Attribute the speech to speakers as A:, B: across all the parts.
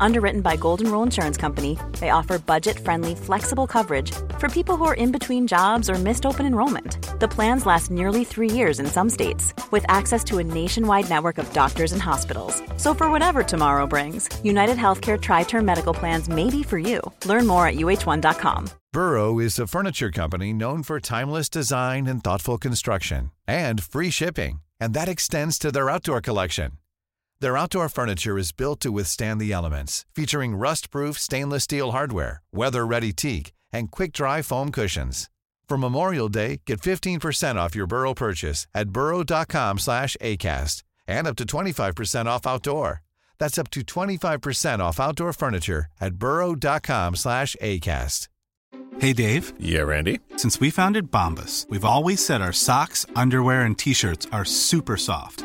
A: Underwritten by Golden Rule Insurance Company, they offer budget friendly, flexible coverage for people who are in between jobs or missed open enrollment. The plans last nearly three years in some states, with access to a nationwide network of doctors and hospitals. So, for whatever tomorrow brings, United Healthcare Tri Term Medical Plans may be for you. Learn more at uh1.com.
B: Burrow is a furniture company known for timeless design and thoughtful construction, and free shipping, and that extends to their outdoor collection. Their outdoor furniture is built to withstand the elements, featuring rust-proof stainless steel hardware, weather-ready teak, and quick-dry foam cushions. For Memorial Day, get 15% off your Burrow purchase at burrow.com slash ACAST and up to 25% off outdoor. That's up to 25% off outdoor furniture at burrow.com slash ACAST.
C: Hey, Dave.
D: Yeah, Randy.
C: Since we founded Bombus, we've always said our socks, underwear, and T-shirts are super soft.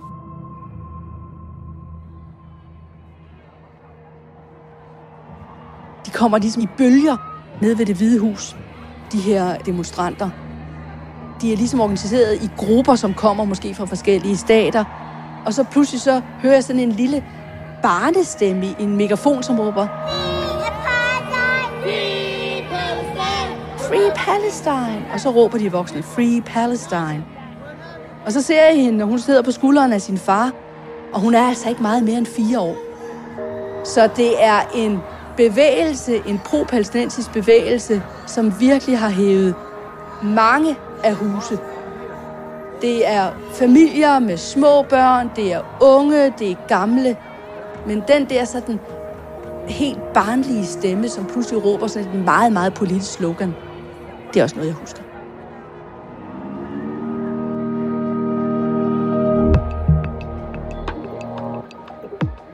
E: De kommer ligesom i bølger ned ved det hvide hus, de her demonstranter. De er ligesom organiseret i grupper, som kommer måske fra forskellige stater. Og så pludselig så hører jeg sådan en lille barnestemme i en megafon, som råber Free Palestine! Og så råber de voksne, Free Palestine. Og så ser jeg hende, og hun sidder på skulderen af sin far, og hun er altså ikke meget mere end fire år. Så det er en bevægelse, en pro-palæstinensisk bevægelse, som virkelig har hævet mange af huse. Det er familier med små børn, det er unge, det er gamle. Men den der sådan helt barnlige stemme, som pludselig råber sådan et meget, meget politisk slogan, det er også noget, jeg husker.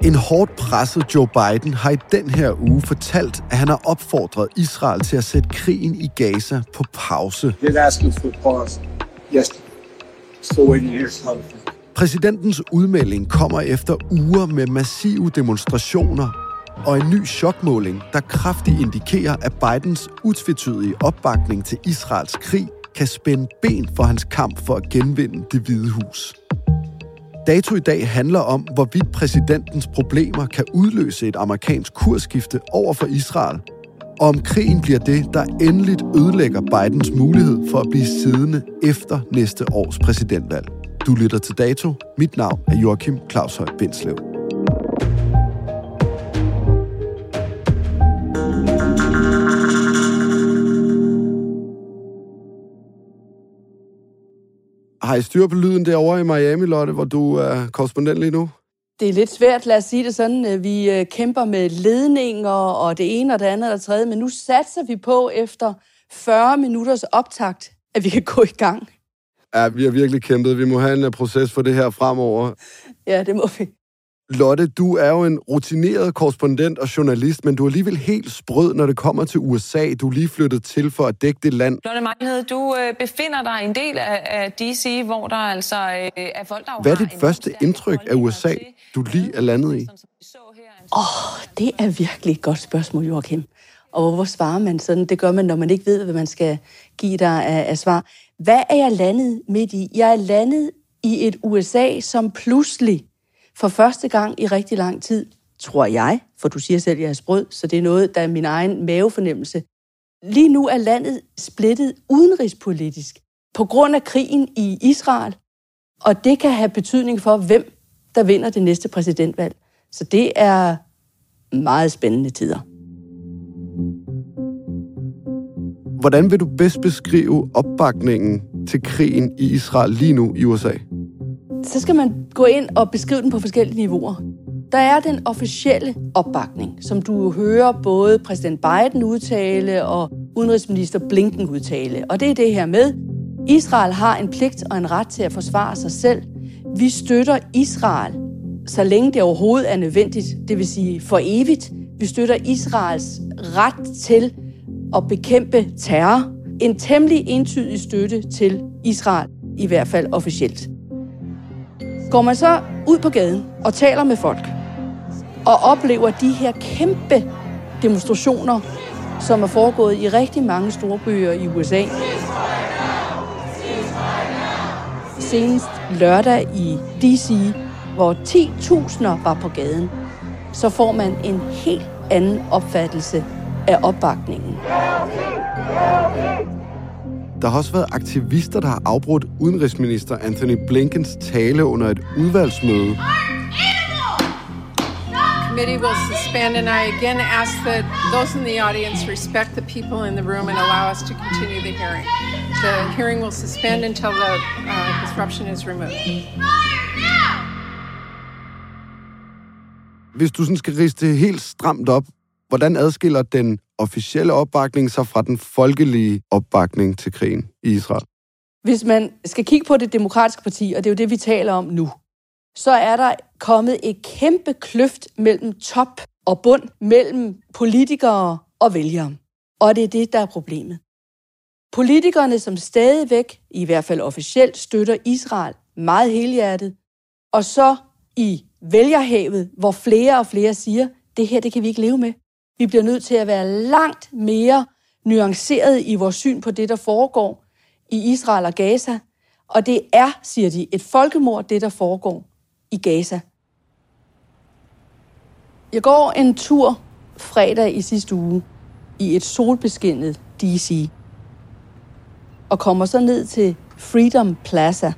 F: En hårdt presset Joe Biden har i den her uge fortalt, at han har opfordret Israel til at sætte krigen i Gaza på pause. Præsidentens udmelding kommer efter uger med massive demonstrationer og en ny chokmåling, der kraftigt indikerer, at Bidens utvetydige opbakning til Israels krig kan spænde ben for hans kamp for at genvinde det hvide hus. Dato i dag handler om, hvorvidt præsidentens problemer kan udløse et amerikansk kursskifte over for Israel, og om krigen bliver det, der endeligt ødelægger Bidens mulighed for at blive siddende efter næste års præsidentvalg. Du lytter til Dato. Mit navn er Joachim Claus Høj Bindslev. Har I styr på lyden derovre i Miami, Lotte, hvor du er korrespondent lige nu?
E: Det er lidt svært, lad os sige det sådan. øh, Vi øh, kæmper med ledninger og det ene og det andet og det tredje, men nu satser vi på efter 40 minutters optakt, at vi kan gå i gang.
F: Ja, vi har virkelig kæmpet. Vi må have en øh, proces for det her fremover.
E: Ja, det må vi.
F: Lotte, du er jo en rutineret korrespondent og journalist, men du er alligevel helt sprød, når det kommer til USA. Du er lige flyttet til for at dække det land.
G: Lotte Mejlhed, du øh, befinder dig i en del af, DC, hvor der altså øh, er folk, der
F: Hvad er dit første indtryk af USA, du lige er landet i?
G: sådan som vi så her, en
E: Åh, oh, det er virkelig et godt spørgsmål, Joachim. Og hvor svarer man sådan? Det gør man, når man ikke ved, hvad man skal give dig af, af svar. Hvad er jeg landet midt i? Jeg er landet i et USA, som pludselig for første gang i rigtig lang tid, tror jeg, for du siger selv, at jeg er sprød, så det er noget, der er min egen mavefornemmelse. Lige nu er landet splittet udenrigspolitisk på grund af krigen i Israel, og det kan have betydning for, hvem der vinder det næste præsidentvalg. Så det er meget spændende tider.
F: Hvordan vil du bedst beskrive opbakningen til krigen i Israel lige nu i USA?
E: Så skal man gå ind og beskrive den på forskellige niveauer. Der er den officielle opbakning, som du hører både præsident Biden udtale og udenrigsminister Blinken udtale. Og det er det her med, Israel har en pligt og en ret til at forsvare sig selv. Vi støtter Israel, så længe det overhovedet er nødvendigt, det vil sige for evigt. Vi støtter Israels ret til at bekæmpe terror. En temmelig entydig støtte til Israel, i hvert fald officielt. Går man så ud på gaden og taler med folk, og oplever de her kæmpe demonstrationer, som er foregået i rigtig mange store byer i USA. Senest lørdag i D.C., hvor 10.000 var på gaden, så får man en helt anden opfattelse af opbakningen.
F: Der har også været aktivister, der har afbrudt udenrigsminister Anthony Blinkens tale under et udvalgsmøde.
H: committee will suspend, and I again ask that those in the audience respect the people in the room and allow us to continue the hearing. The hearing will suspend until the uh, disruption is removed.
F: Hvis du sådan skal riste helt stramt op, hvordan adskiller den officielle opbakning så fra den folkelige opbakning til krigen i Israel?
E: Hvis man skal kigge på det demokratiske parti, og det er jo det, vi taler om nu, så er der kommet et kæmpe kløft mellem top og bund, mellem politikere og vælgere. Og det er det, der er problemet. Politikerne, som stadigvæk, i hvert fald officielt, støtter Israel meget helhjertet, og så i vælgerhavet, hvor flere og flere siger, det her, det kan vi ikke leve med. Vi bliver nødt til at være langt mere nuanceret i vores syn på det, der foregår i Israel og Gaza. Og det er, siger de, et folkemord, det der foregår i Gaza. Jeg går en tur fredag i sidste uge i et solbeskinnet DC og kommer så ned til Freedom Plaza.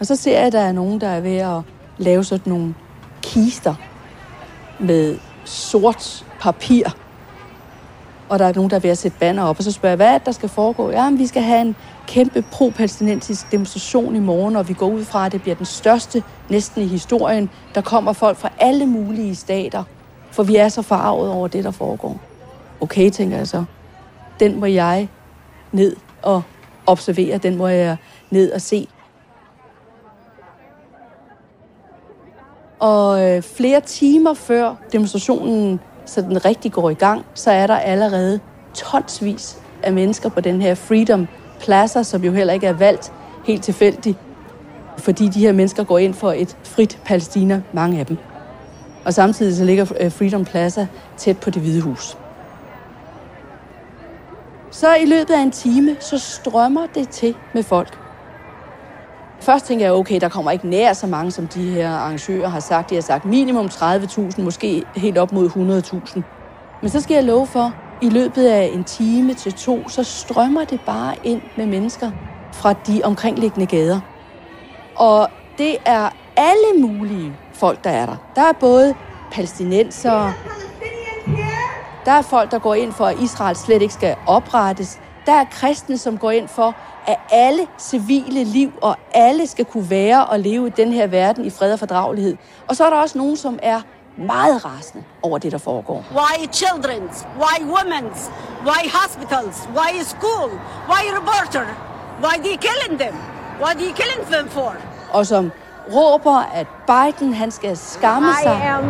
E: Og så ser jeg, at der er nogen, der er ved at lave sådan nogle kister med sort papir. Og der er nogen, der er ved at sætte banner op, og så spørger jeg, hvad er det, der skal foregå? Ja, vi skal have en kæmpe pro-palæstinensisk demonstration i morgen, og vi går ud fra, at det bliver den største næsten i historien. Der kommer folk fra alle mulige stater, for vi er så farvet over det, der foregår. Okay, tænker jeg så. Den må jeg ned og observere, den må jeg ned og se. Og øh, flere timer før demonstrationen så den rigtig går i gang, så er der allerede tonsvis af mennesker på den her Freedom Plaza, som jo heller ikke er valgt helt tilfældigt, fordi de her mennesker går ind for et frit Palæstina, mange af dem. Og samtidig så ligger øh, Freedom Plaza tæt på det hvide hus. Så i løbet af en time, så strømmer det til med folk. Først tænker jeg, okay, der kommer ikke nær så mange, som de her arrangører har sagt. De har sagt minimum 30.000, måske helt op mod 100.000. Men så skal jeg love for, i løbet af en time til to, så strømmer det bare ind med mennesker fra de omkringliggende gader. Og det er alle mulige folk, der er der. Der er både palæstinensere, der er folk, der går ind for, at Israel slet ikke skal oprettes. Der er kristne, som går ind for, at alle civile liv og alle skal kunne være og leve i den her verden i fred og fordragelighed. Og så er der også nogen, som er meget rasende over det, der foregår.
I: Why children's? Why women's? Why hospitals? Why school? Why reporter? Why they killing them? What are you killing them for?
E: Og som råber, at Biden han skal skamme sig.
J: I am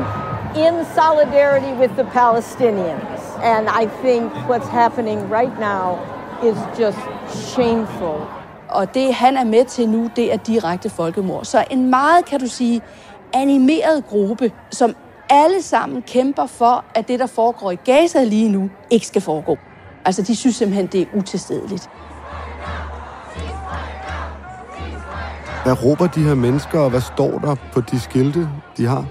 J: in solidarity with the Palestinians. And I think what's happening right now is just shameful.
E: Og det, han er med til nu, det er direkte folkemord. Så en meget, kan du sige, animeret gruppe, som alle sammen kæmper for, at det, der foregår i Gaza lige nu, ikke skal foregå. Altså, de synes simpelthen, det er utilstedeligt.
F: Hvad råber de her mennesker, og hvad står der på de skilte, de har?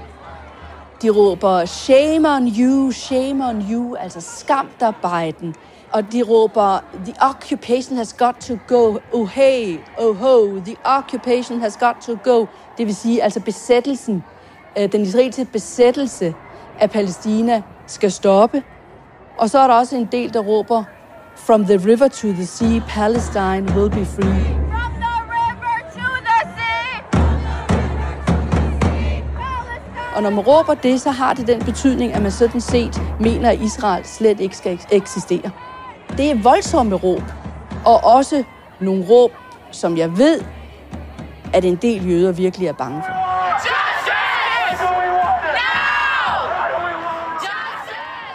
E: De råber, shame on you, shame on you, altså skam dig, Biden. Og de råber, the occupation has got to go, oh hey, oh ho, the occupation has got to go. Det vil sige, altså besættelsen, øh, den israelske besættelse af Palæstina skal stoppe. Og så er der også en del, der råber, from the river to the sea, Palestine will be free. Og når man råber det, så har det den betydning, at man sådan set mener, at Israel slet ikke skal eksistere. Det er voldsomme råb, og også nogle råb, som jeg ved, at en del jøder virkelig er bange for.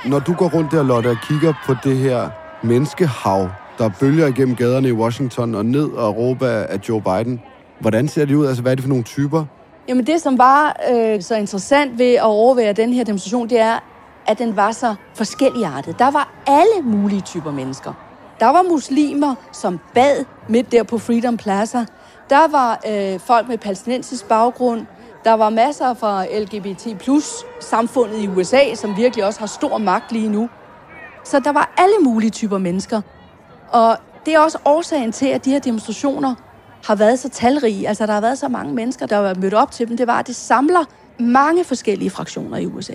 F: Når du går rundt der, Lotte, og kigger på det her menneskehav, der bølger igennem gaderne i Washington og ned og råber af Joe Biden, hvordan ser det ud? Altså, hvad er det for nogle typer?
E: Jamen det, som var øh, så interessant ved at overvære den her demonstration, det er, at den var så forskelligartet. Der var alle mulige typer mennesker. Der var muslimer, som bad midt der på Freedom Plaza. Der var øh, folk med palæstinensisk baggrund. Der var masser fra LGBT plus samfundet i USA, som virkelig også har stor magt lige nu. Så der var alle mulige typer mennesker. Og det er også årsagen til, at de her demonstrationer har været så talrige. Altså, der har været så mange mennesker, der har mødt op til dem. Det var, at det samler mange forskellige fraktioner i USA.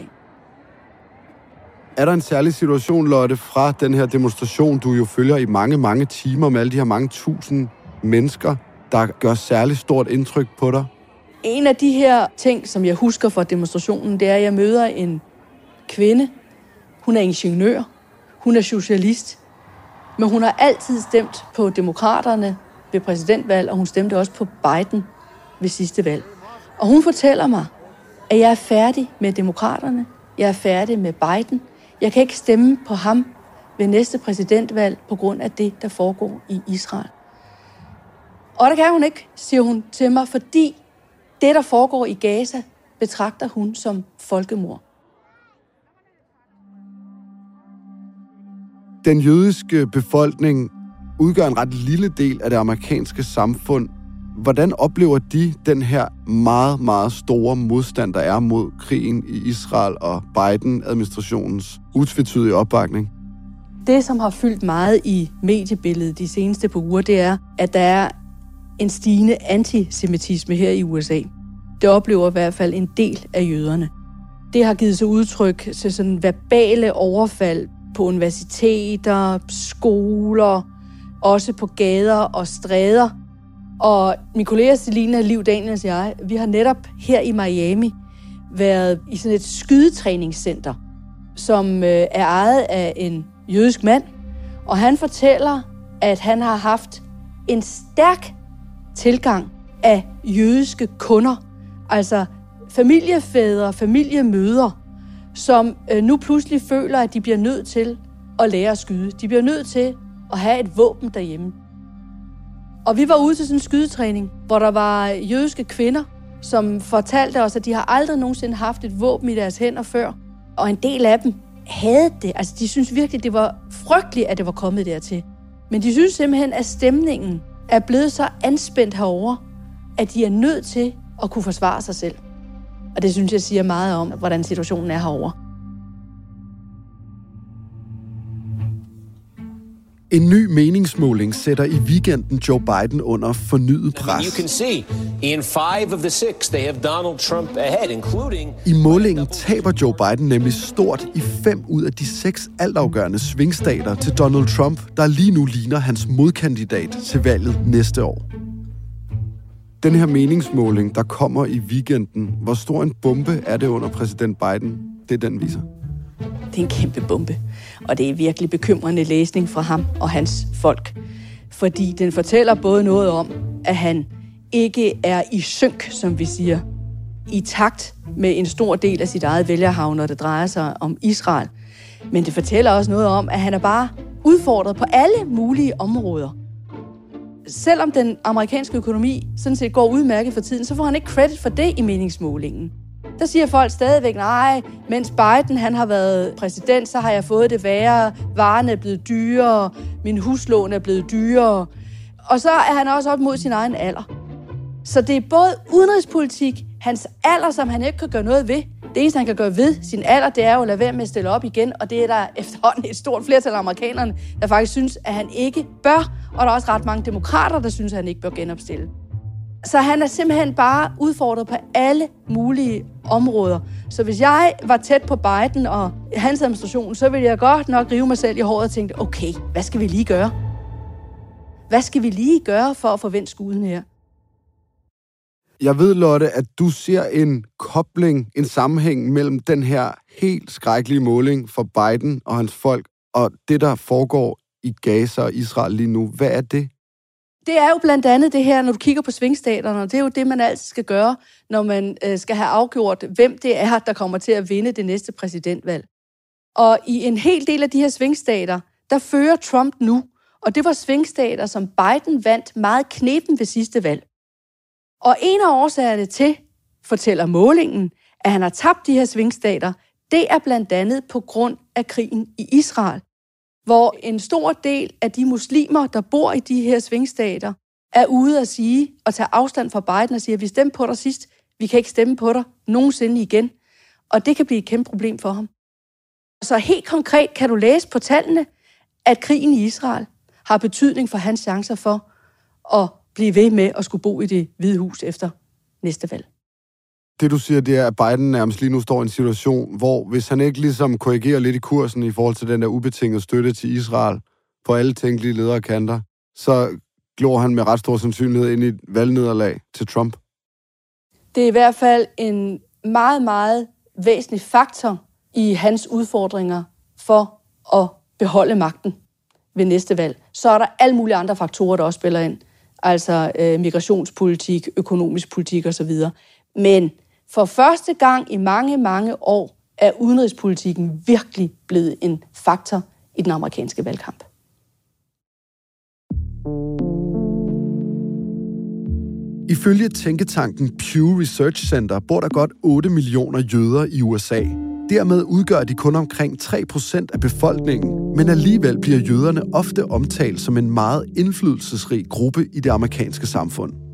F: Er der en særlig situation, Lotte, fra den her demonstration, du jo følger i mange, mange timer med alle de her mange tusind mennesker, der gør særlig stort indtryk på dig?
E: En af de her ting, som jeg husker fra demonstrationen, det er, at jeg møder en kvinde. Hun er ingeniør. Hun er socialist. Men hun har altid stemt på demokraterne ved præsidentvalg, og hun stemte også på Biden ved sidste valg. Og hun fortæller mig, at jeg er færdig med demokraterne. Jeg er færdig med Biden. Jeg kan ikke stemme på ham ved næste præsidentvalg på grund af det, der foregår i Israel. Og det kan hun ikke, siger hun til mig, fordi det, der foregår i Gaza, betragter hun som folkemord.
F: Den jødiske befolkning udgør en ret lille del af det amerikanske samfund. Hvordan oplever de den her meget, meget store modstand, der er mod krigen i Israel og Biden-administrationens utvetydige opbakning?
E: Det, som har fyldt meget i mediebilledet de seneste par uger, det er, at der er en stigende antisemitisme her i USA. Det oplever i hvert fald en del af jøderne. Det har givet sig udtryk til sådan verbale overfald på universiteter, skoler, også på gader og stræder. Og min kollega Selina Liv Daniels og jeg, vi har netop her i Miami været i sådan et skydetræningscenter, som øh, er ejet af en jødisk mand. Og han fortæller, at han har haft en stærk tilgang af jødiske kunder, altså familiefædre, familiemøder, som øh, nu pludselig føler, at de bliver nødt til at lære at skyde. De bliver nødt til at have et våben derhjemme. Og vi var ude til sådan en skydetræning, hvor der var jødiske kvinder, som fortalte os, at de har aldrig nogensinde haft et våben i deres hænder før. Og en del af dem havde det. Altså, de synes virkelig, det var frygteligt, at det var kommet dertil. Men de synes simpelthen, at stemningen er blevet så anspændt herover, at de er nødt til at kunne forsvare sig selv. Og det synes jeg siger meget om, hvordan situationen er herover.
F: En ny meningsmåling sætter i weekenden Joe Biden under fornyet pres.
K: You can see in five of the six, they have Donald Trump ahead, including...
F: I målingen taber Joe Biden nemlig stort i fem ud af de seks altafgørende svingstater til Donald Trump, der lige nu ligner hans modkandidat til valget næste år. Den her meningsmåling, der kommer i weekenden, hvor stor en bombe er det under præsident Biden? Det den viser.
E: Det er en kæmpe bombe. Og det er virkelig bekymrende læsning fra ham og hans folk. Fordi den fortæller både noget om, at han ikke er i synk, som vi siger, i takt med en stor del af sit eget vælgerhav, når det drejer sig om Israel. Men det fortæller også noget om, at han er bare udfordret på alle mulige områder. Selvom den amerikanske økonomi sådan set går udmærket for tiden, så får han ikke credit for det i meningsmålingen. Der siger folk stadigvæk, nej, mens Biden han har været præsident, så har jeg fået det værre, varerne er blevet dyrere, min huslån er blevet dyrere. Og så er han også op mod sin egen alder. Så det er både udenrigspolitik, hans alder, som han ikke kan gøre noget ved. Det eneste, han kan gøre ved sin alder, det er jo at lade være med at stille op igen, og det er der efterhånden et stort flertal af amerikanerne, der faktisk synes, at han ikke bør, og der er også ret mange demokrater, der synes, at han ikke bør genopstille. Så han er simpelthen bare udfordret på alle mulige områder. Så hvis jeg var tæt på Biden og hans administration, så ville jeg godt nok rive mig selv i håret og tænke, okay, hvad skal vi lige gøre? Hvad skal vi lige gøre for at forvente skuden her?
F: Jeg ved, Lotte, at du ser en kobling, en sammenhæng mellem den her helt skrækkelige måling for Biden og hans folk, og det, der foregår i Gaza og Israel lige nu. Hvad er det?
E: Det er jo blandt andet det her, når du kigger på svingstaterne, og det er jo det, man altid skal gøre, når man øh, skal have afgjort, hvem det er, der kommer til at vinde det næste præsidentvalg. Og i en hel del af de her svingstater, der fører Trump nu, og det var svingstater, som Biden vandt meget knepen ved sidste valg. Og en af årsagerne til, fortæller målingen, at han har tabt de her svingstater, det er blandt andet på grund af krigen i Israel, hvor en stor del af de muslimer, der bor i de her svingstater, er ude at sige og tage afstand fra Biden og sige, at vi stemte på dig sidst, vi kan ikke stemme på dig nogensinde igen. Og det kan blive et kæmpe problem for ham. Så helt konkret kan du læse på tallene, at krigen i Israel har betydning for hans chancer for at blive ved med at skulle bo i det hvide hus efter næste valg.
F: Det du siger, det er, at Biden nærmest lige nu står i en situation, hvor hvis han ikke ligesom korrigerer lidt i kursen i forhold til den der ubetingede støtte til Israel på alle tænkelige ledere kanter, så glor han med ret stor sandsynlighed ind i et valgnederlag til Trump.
E: Det er i hvert fald en meget, meget væsentlig faktor i hans udfordringer for at beholde magten ved næste valg. Så er der alle mulige andre faktorer, der også spiller ind. Altså øh, migrationspolitik, økonomisk politik osv. Men for første gang i mange, mange år er udenrigspolitikken virkelig blevet en faktor i den amerikanske valgkamp.
F: Ifølge tænketanken Pew Research Center bor der godt 8 millioner jøder i USA. Dermed udgør de kun omkring 3% af befolkningen, men alligevel bliver jøderne ofte omtalt som en meget indflydelsesrig gruppe i det amerikanske samfund.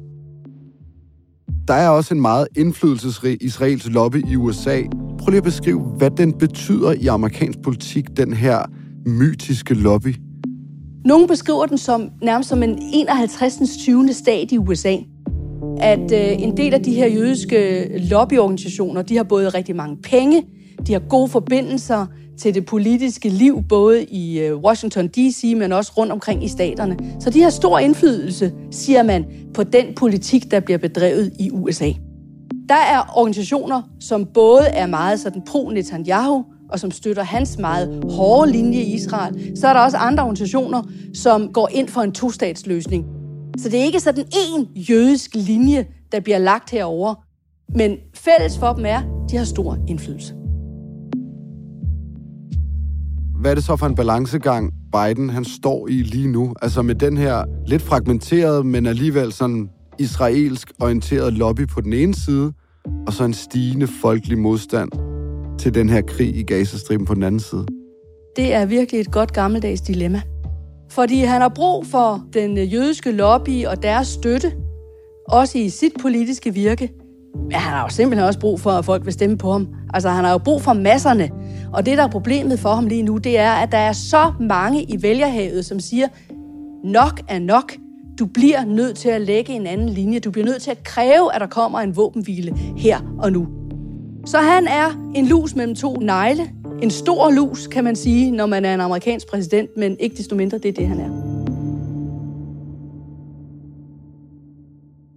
F: Der er også en meget indflydelsesrig israelsk lobby i USA. Prøv lige at beskrive, hvad den betyder i amerikansk politik, den her mytiske lobby.
E: Nogle beskriver den som nærmest som en 51. 20. stat i USA. At øh, en del af de her jødiske lobbyorganisationer, de har både rigtig mange penge, de har gode forbindelser til det politiske liv, både i øh, Washington D.C., men også rundt omkring i staterne. Så de har stor indflydelse, siger man, på den politik, der bliver bedrevet i USA. Der er organisationer, som både er meget sådan pro-Netanyahu, og som støtter hans meget hårde linje i Israel. Så er der også andre organisationer, som går ind for en to-statsløsning. Så det er ikke sådan en jødisk linje, der bliver lagt herover, men fælles for dem er, at de har stor indflydelse.
F: Hvad er det så for en balancegang, Biden han står i lige nu? Altså med den her lidt fragmenterede, men alligevel sådan israelsk orienteret lobby på den ene side, og så en stigende folkelig modstand til den her krig i Gazastriben på den anden side.
E: Det er virkelig et godt gammeldags dilemma. Fordi han har brug for den øh, jødiske lobby og deres støtte, også i sit politiske virke. Men han har jo simpelthen også brug for, at folk vil stemme på ham. Altså, han har jo brug for masserne. Og det, der er problemet for ham lige nu, det er, at der er så mange i vælgerhavet, som siger, nok er nok. Du bliver nødt til at lægge en anden linje. Du bliver nødt til at kræve, at der kommer en våbenhvile her og nu. Så han er en lus mellem to negle. En stor lus, kan man sige, når man er en amerikansk præsident, men ikke desto mindre, det er det, han er.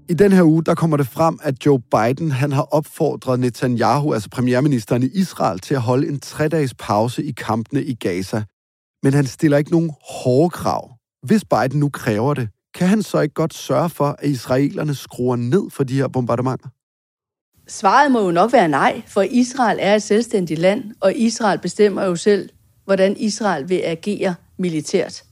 F: I den her uge, der kommer det frem, at Joe Biden han har opfordret Netanyahu, altså premierministeren i Israel, til at holde en tre-dages pause i kampene i Gaza. Men han stiller ikke nogen hårde krav. Hvis Biden nu kræver det, kan han så ikke godt sørge for, at israelerne skruer ned for de her bombardementer?
E: Svaret må jo nok være nej, for Israel er et selvstændigt land, og Israel bestemmer jo selv, hvordan Israel vil agere militært.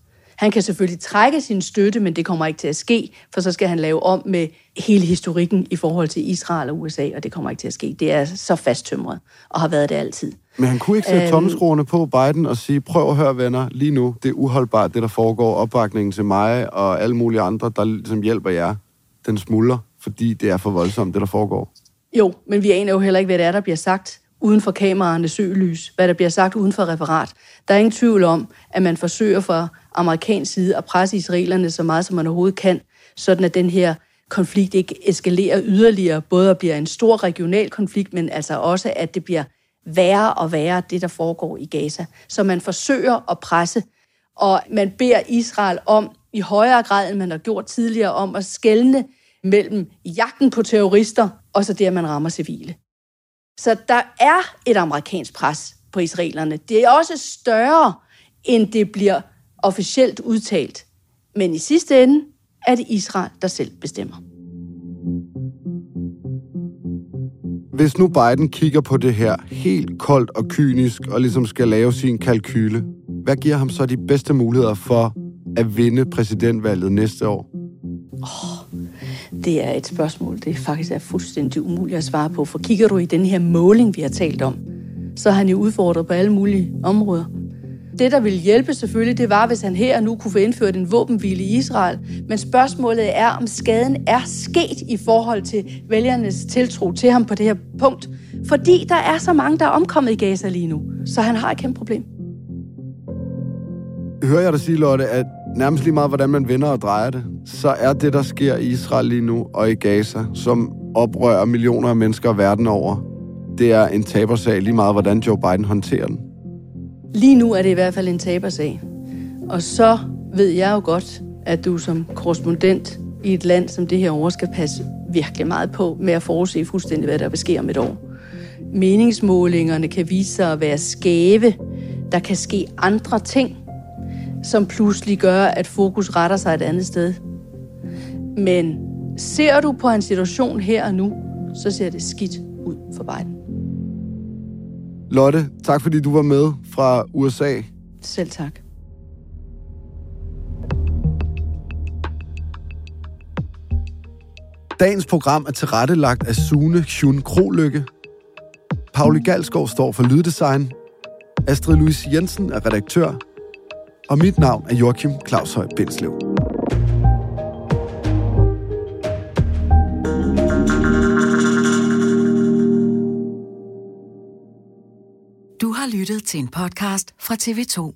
E: Han kan selvfølgelig trække sin støtte, men det kommer ikke til at ske, for så skal han lave om med hele historikken i forhold til Israel og USA, og det kommer ikke til at ske. Det er så fasttømret, og har været det altid.
F: Men han kunne ikke sætte øhm, tommelskruerne på Biden og sige, prøv at høre venner, lige nu, det er uholdbart, det der foregår, opbakningen til mig og alle mulige andre, der ligesom hjælper jer, den smuldrer, fordi det er for voldsomt, det der foregår.
E: Jo, men vi aner jo heller ikke, hvad det er, der bliver sagt uden for kameraernes søgelys, hvad der bliver sagt uden for referat. Der er ingen tvivl om, at man forsøger fra amerikansk side at presse israelerne så meget, som man overhovedet kan, sådan at den her konflikt ikke eskalerer yderligere, både at bliver en stor regional konflikt, men altså også, at det bliver værre og værre, det der foregår i Gaza. Så man forsøger at presse, og man beder Israel om, i højere grad, end man har gjort tidligere, om at skelne mellem jagten på terrorister, og så det, at man rammer civile. Så der er et amerikansk pres på israelerne. Det er også større, end det bliver officielt udtalt. Men i sidste ende er det Israel, der selv bestemmer.
F: Hvis nu Biden kigger på det her helt koldt og kynisk og ligesom skal lave sin kalkyle, hvad giver ham så de bedste muligheder for at vinde præsidentvalget næste år?
E: Oh, det er et spørgsmål, det faktisk er fuldstændig umuligt at svare på. For kigger du i den her måling, vi har talt om, så er han jo udfordret på alle mulige områder. Det, der ville hjælpe selvfølgelig, det var, hvis han her nu kunne få indført en våbenhvile i Israel. Men spørgsmålet er, om skaden er sket i forhold til vælgernes tiltro til ham på det her punkt. Fordi der er så mange, der er omkommet i Gaza lige nu. Så han har et kæmpe problem.
F: Hører jeg dig sige, Lotte, at nærmest lige meget, hvordan man vender og drejer det, så er det, der sker i Israel lige nu og i Gaza, som oprører millioner af mennesker verden over, det er en tabersag lige meget, hvordan Joe Biden håndterer den.
E: Lige nu er det i hvert fald en tabersag. Og så ved jeg jo godt, at du som korrespondent i et land som det her over skal passe virkelig meget på med at forudse fuldstændig, hvad der vil ske om et år. Meningsmålingerne kan vise sig at være skæve. Der kan ske andre ting, som pludselig gør, at fokus retter sig et andet sted. Men ser du på en situation her og nu, så ser det skidt ud for Biden.
F: Lotte, tak fordi du var med fra USA.
E: Selv tak.
F: Dagens program er tilrettelagt af Sune Hyun Krolykke. Pauli Galskov står for lyddesign. Astrid Louise Jensen er redaktør. Og mit navn er Joachim Claus Høj Bindslev.
L: Du har lyttet til en podcast fra TV2.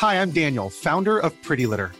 M: Hi, I'm Daniel, founder of Pretty Litter.